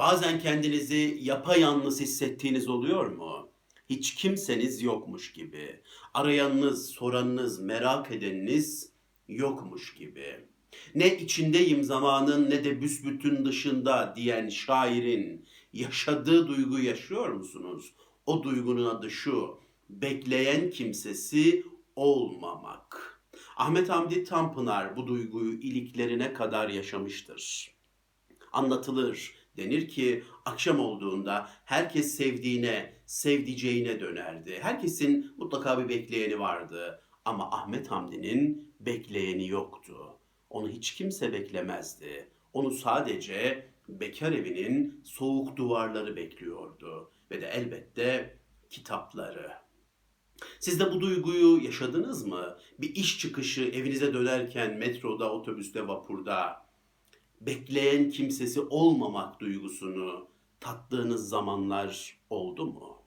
Bazen kendinizi yapayalnız hissettiğiniz oluyor mu? Hiç kimseniz yokmuş gibi. Arayanınız, soranınız, merak edeniniz yokmuş gibi. Ne içindeyim zamanın ne de büsbütün dışında diyen şairin yaşadığı duyguyu yaşıyor musunuz? O duygunun adı şu. Bekleyen kimsesi olmamak. Ahmet Hamdi Tanpınar bu duyguyu iliklerine kadar yaşamıştır anlatılır. Denir ki akşam olduğunda herkes sevdiğine, sevdiceğine dönerdi. Herkesin mutlaka bir bekleyeni vardı. Ama Ahmet Hamdi'nin bekleyeni yoktu. Onu hiç kimse beklemezdi. Onu sadece bekar evinin soğuk duvarları bekliyordu. Ve de elbette kitapları. Siz de bu duyguyu yaşadınız mı? Bir iş çıkışı evinize dönerken metroda, otobüste, vapurda bekleyen kimsesi olmamak duygusunu tattığınız zamanlar oldu mu?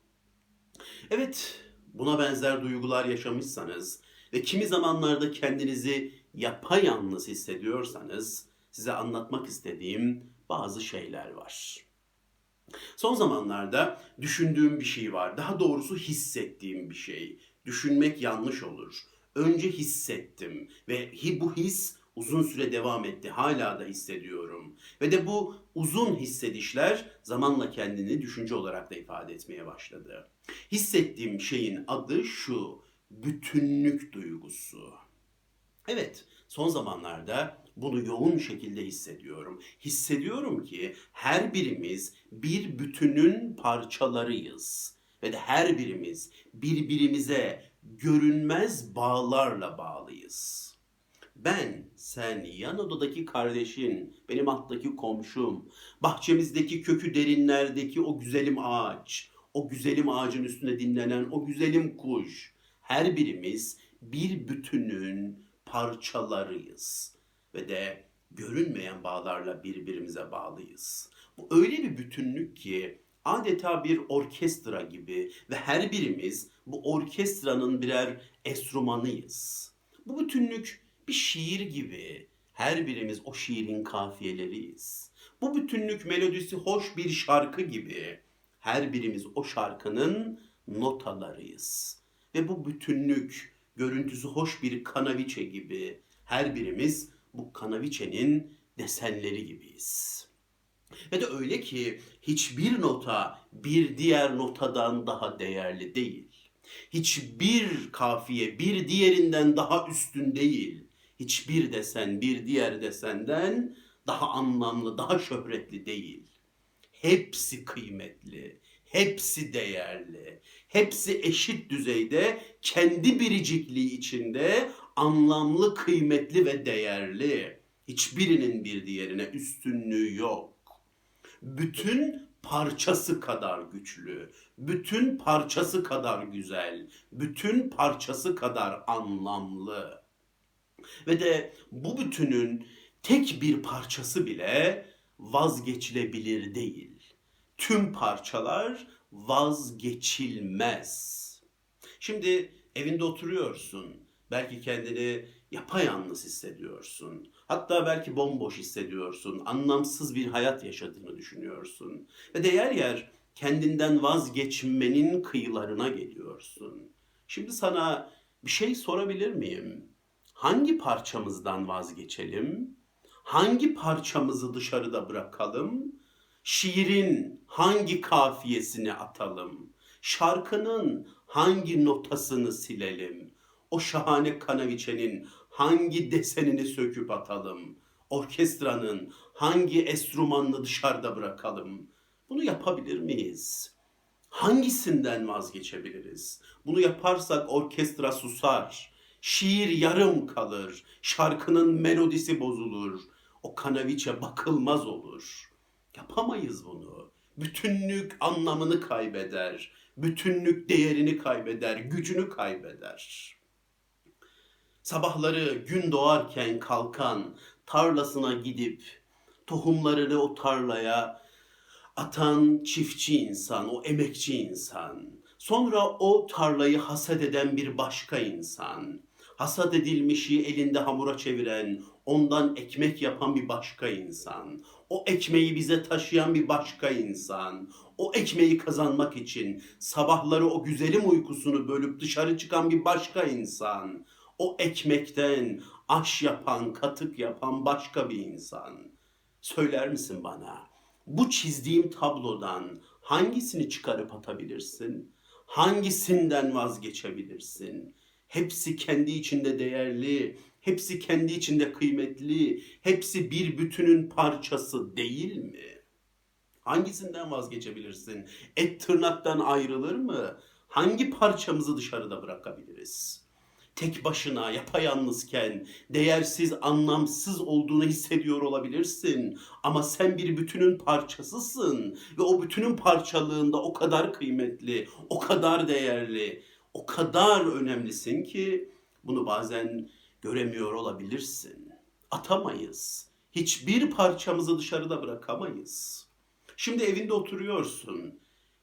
Evet, buna benzer duygular yaşamışsanız ve kimi zamanlarda kendinizi yapayalnız hissediyorsanız size anlatmak istediğim bazı şeyler var. Son zamanlarda düşündüğüm bir şey var. Daha doğrusu hissettiğim bir şey. Düşünmek yanlış olur. Önce hissettim ve bu his uzun süre devam etti. Hala da hissediyorum. Ve de bu uzun hissedişler zamanla kendini düşünce olarak da ifade etmeye başladı. Hissettiğim şeyin adı şu. Bütünlük duygusu. Evet, son zamanlarda bunu yoğun şekilde hissediyorum. Hissediyorum ki her birimiz bir bütünün parçalarıyız ve de her birimiz birbirimize görünmez bağlarla bağlıyız. Ben, sen, yan odadaki kardeşin, benim alttaki komşum, bahçemizdeki kökü derinlerdeki o güzelim ağaç, o güzelim ağacın üstünde dinlenen o güzelim kuş, her birimiz bir bütünün parçalarıyız ve de görünmeyen bağlarla birbirimize bağlıyız. Bu öyle bir bütünlük ki adeta bir orkestra gibi ve her birimiz bu orkestranın birer enstrümanıyız. Bu bütünlük bir şiir gibi. Her birimiz o şiirin kafiyeleriyiz. Bu bütünlük melodisi hoş bir şarkı gibi. Her birimiz o şarkının notalarıyız. Ve bu bütünlük görüntüsü hoş bir kanaviçe gibi. Her birimiz bu kanaviçenin desenleri gibiyiz. Ve de öyle ki hiçbir nota bir diğer notadan daha değerli değil. Hiçbir kafiye bir diğerinden daha üstün değil. Hiçbir desen bir diğer desenden daha anlamlı, daha şöhretli değil. Hepsi kıymetli, hepsi değerli, hepsi eşit düzeyde kendi biricikliği içinde anlamlı, kıymetli ve değerli. Hiçbirinin bir diğerine üstünlüğü yok bütün parçası kadar güçlü, bütün parçası kadar güzel, bütün parçası kadar anlamlı. Ve de bu bütünün tek bir parçası bile vazgeçilebilir değil. Tüm parçalar vazgeçilmez. Şimdi evinde oturuyorsun. Belki kendini yapayalnız hissediyorsun. Hatta belki bomboş hissediyorsun. Anlamsız bir hayat yaşadığını düşünüyorsun. Ve de yer yer kendinden vazgeçmenin kıyılarına geliyorsun. Şimdi sana bir şey sorabilir miyim? Hangi parçamızdan vazgeçelim? Hangi parçamızı dışarıda bırakalım? Şiirin hangi kafiyesini atalım? Şarkının hangi notasını silelim? O şahane kanaviçenin hangi desenini söküp atalım? Orkestranın hangi enstrümanını dışarıda bırakalım? Bunu yapabilir miyiz? Hangisinden vazgeçebiliriz? Bunu yaparsak orkestra susar. Şiir yarım kalır. Şarkının melodisi bozulur. O kanaviçe bakılmaz olur. Yapamayız bunu. Bütünlük anlamını kaybeder. Bütünlük değerini kaybeder, gücünü kaybeder. Sabahları gün doğarken kalkan, tarlasına gidip tohumlarını o tarlaya atan çiftçi insan, o emekçi insan. Sonra o tarlayı hasat eden bir başka insan. Hasat edilmişi elinde hamura çeviren, ondan ekmek yapan bir başka insan. O ekmeği bize taşıyan bir başka insan. O ekmeği kazanmak için sabahları o güzelim uykusunu bölüp dışarı çıkan bir başka insan. O ekmekten aş yapan, katık yapan başka bir insan. Söyler misin bana? Bu çizdiğim tablodan hangisini çıkarıp atabilirsin? Hangisinden vazgeçebilirsin? Hepsi kendi içinde değerli, hepsi kendi içinde kıymetli, hepsi bir bütünün parçası değil mi? Hangisinden vazgeçebilirsin? Et tırnaktan ayrılır mı? Hangi parçamızı dışarıda bırakabiliriz? Tek başına yapayalnızken değersiz, anlamsız olduğunu hissediyor olabilirsin. Ama sen bir bütünün parçasısın ve o bütünün parçalığında o kadar kıymetli, o kadar değerli, o kadar önemlisin ki bunu bazen göremiyor olabilirsin. Atamayız. Hiçbir parçamızı dışarıda bırakamayız. Şimdi evinde oturuyorsun.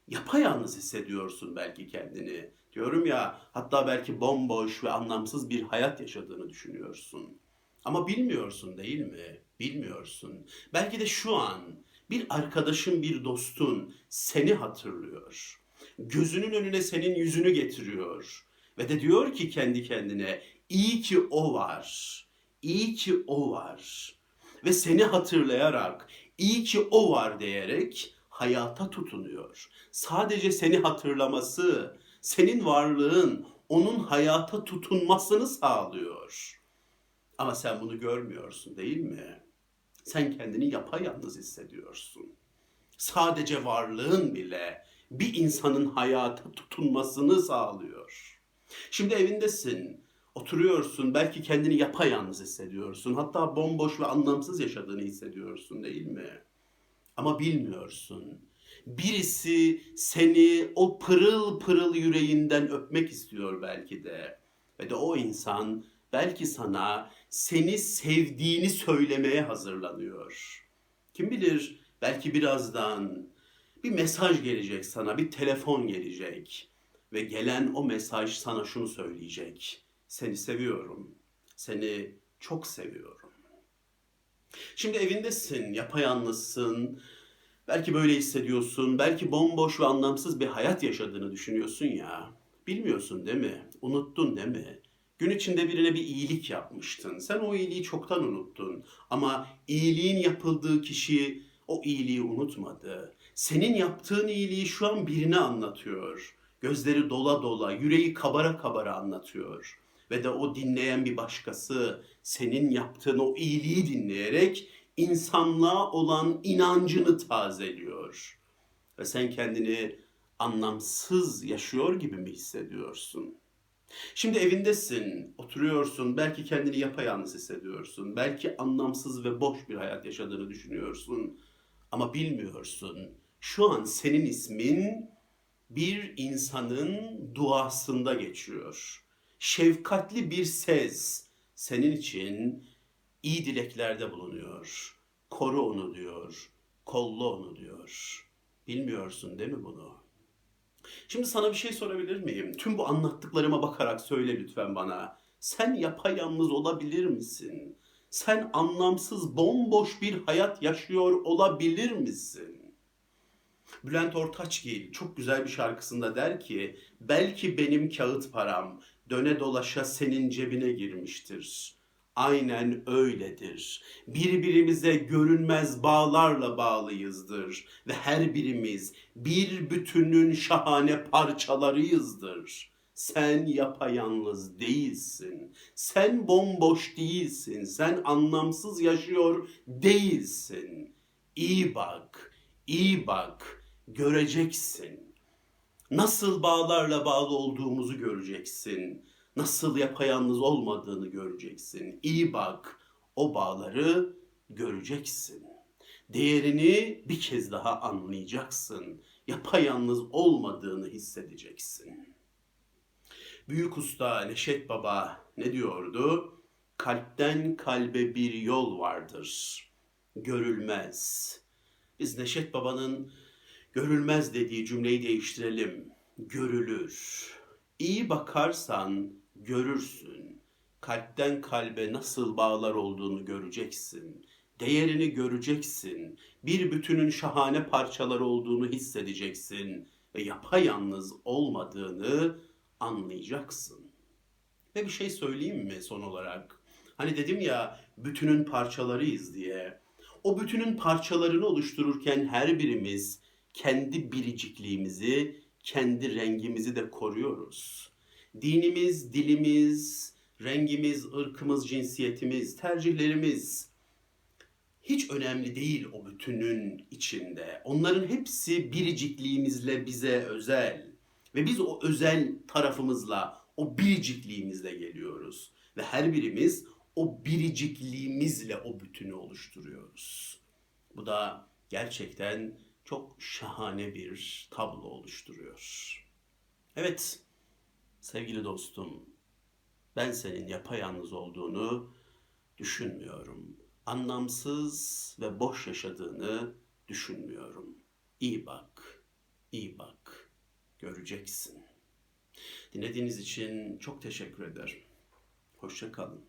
Yapayalnız hissediyorsun belki kendini. Diyorum ya hatta belki bomboş ve anlamsız bir hayat yaşadığını düşünüyorsun. Ama bilmiyorsun değil mi? Bilmiyorsun. Belki de şu an bir arkadaşın, bir dostun seni hatırlıyor. Gözünün önüne senin yüzünü getiriyor. Ve de diyor ki kendi kendine iyi ki o var. İyi ki o var. Ve seni hatırlayarak iyi ki o var diyerek hayata tutunuyor. Sadece seni hatırlaması, senin varlığın onun hayata tutunmasını sağlıyor. Ama sen bunu görmüyorsun değil mi? Sen kendini yapayalnız hissediyorsun. Sadece varlığın bile bir insanın hayata tutunmasını sağlıyor. Şimdi evindesin, oturuyorsun, belki kendini yapayalnız hissediyorsun. Hatta bomboş ve anlamsız yaşadığını hissediyorsun değil mi? Ama bilmiyorsun. Birisi seni o pırıl pırıl yüreğinden öpmek istiyor belki de. Ve de o insan belki sana seni sevdiğini söylemeye hazırlanıyor. Kim bilir belki birazdan bir mesaj gelecek sana, bir telefon gelecek ve gelen o mesaj sana şunu söyleyecek. Seni seviyorum. Seni çok seviyorum. Şimdi evindesin, yapayalnızsın. Belki böyle hissediyorsun. Belki bomboş ve anlamsız bir hayat yaşadığını düşünüyorsun ya. Bilmiyorsun değil mi? Unuttun değil mi? Gün içinde birine bir iyilik yapmıştın. Sen o iyiliği çoktan unuttun. Ama iyiliğin yapıldığı kişi o iyiliği unutmadı. Senin yaptığın iyiliği şu an birine anlatıyor. Gözleri dola dola, yüreği kabara kabara anlatıyor. Ve de o dinleyen bir başkası senin yaptığın o iyiliği dinleyerek insanlığa olan inancını tazeliyor. Ve sen kendini anlamsız yaşıyor gibi mi hissediyorsun? Şimdi evindesin, oturuyorsun, belki kendini yapayalnız hissediyorsun, belki anlamsız ve boş bir hayat yaşadığını düşünüyorsun ama bilmiyorsun. Şu an senin ismin bir insanın duasında geçiyor. Şefkatli bir ses senin için iyi dileklerde bulunuyor. Koru onu diyor, kolla onu diyor. Bilmiyorsun değil mi bunu? Şimdi sana bir şey sorabilir miyim? Tüm bu anlattıklarıma bakarak söyle lütfen bana. Sen yapayalnız olabilir misin? Sen anlamsız, bomboş bir hayat yaşıyor olabilir misin? Bülent Ortaçgil çok güzel bir şarkısında der ki, belki benim kağıt param döne dolaşa senin cebine girmiştir. Aynen öyledir. Birbirimize görünmez bağlarla bağlıyızdır ve her birimiz bir bütünün şahane parçalarıyızdır. Sen yapayalnız değilsin. Sen bomboş değilsin. Sen anlamsız yaşıyor değilsin. İyi bak, iyi bak, göreceksin. Nasıl bağlarla bağlı olduğumuzu göreceksin nasıl yapayalnız olmadığını göreceksin. İyi bak, o bağları göreceksin. Değerini bir kez daha anlayacaksın. Yapayalnız olmadığını hissedeceksin. Büyük usta Neşet Baba ne diyordu? Kalpten kalbe bir yol vardır. Görülmez. Biz Neşet Baba'nın görülmez dediği cümleyi değiştirelim. Görülür. İyi bakarsan görürsün. Kalpten kalbe nasıl bağlar olduğunu göreceksin. Değerini göreceksin. Bir bütünün şahane parçaları olduğunu hissedeceksin ve yapayalnız olmadığını anlayacaksın. Ve bir şey söyleyeyim mi son olarak? Hani dedim ya bütünün parçalarıyız diye. O bütünün parçalarını oluştururken her birimiz kendi biricikliğimizi, kendi rengimizi de koruyoruz. Dinimiz, dilimiz, rengimiz, ırkımız, cinsiyetimiz, tercihlerimiz hiç önemli değil o bütünün içinde. Onların hepsi biricikliğimizle bize özel. Ve biz o özel tarafımızla, o biricikliğimizle geliyoruz. Ve her birimiz o biricikliğimizle o bütünü oluşturuyoruz. Bu da gerçekten çok şahane bir tablo oluşturuyor. Evet, sevgili dostum, ben senin yapayalnız olduğunu düşünmüyorum. Anlamsız ve boş yaşadığını düşünmüyorum. İyi bak, iyi bak, göreceksin. Dinlediğiniz için çok teşekkür ederim. Hoşça kalın.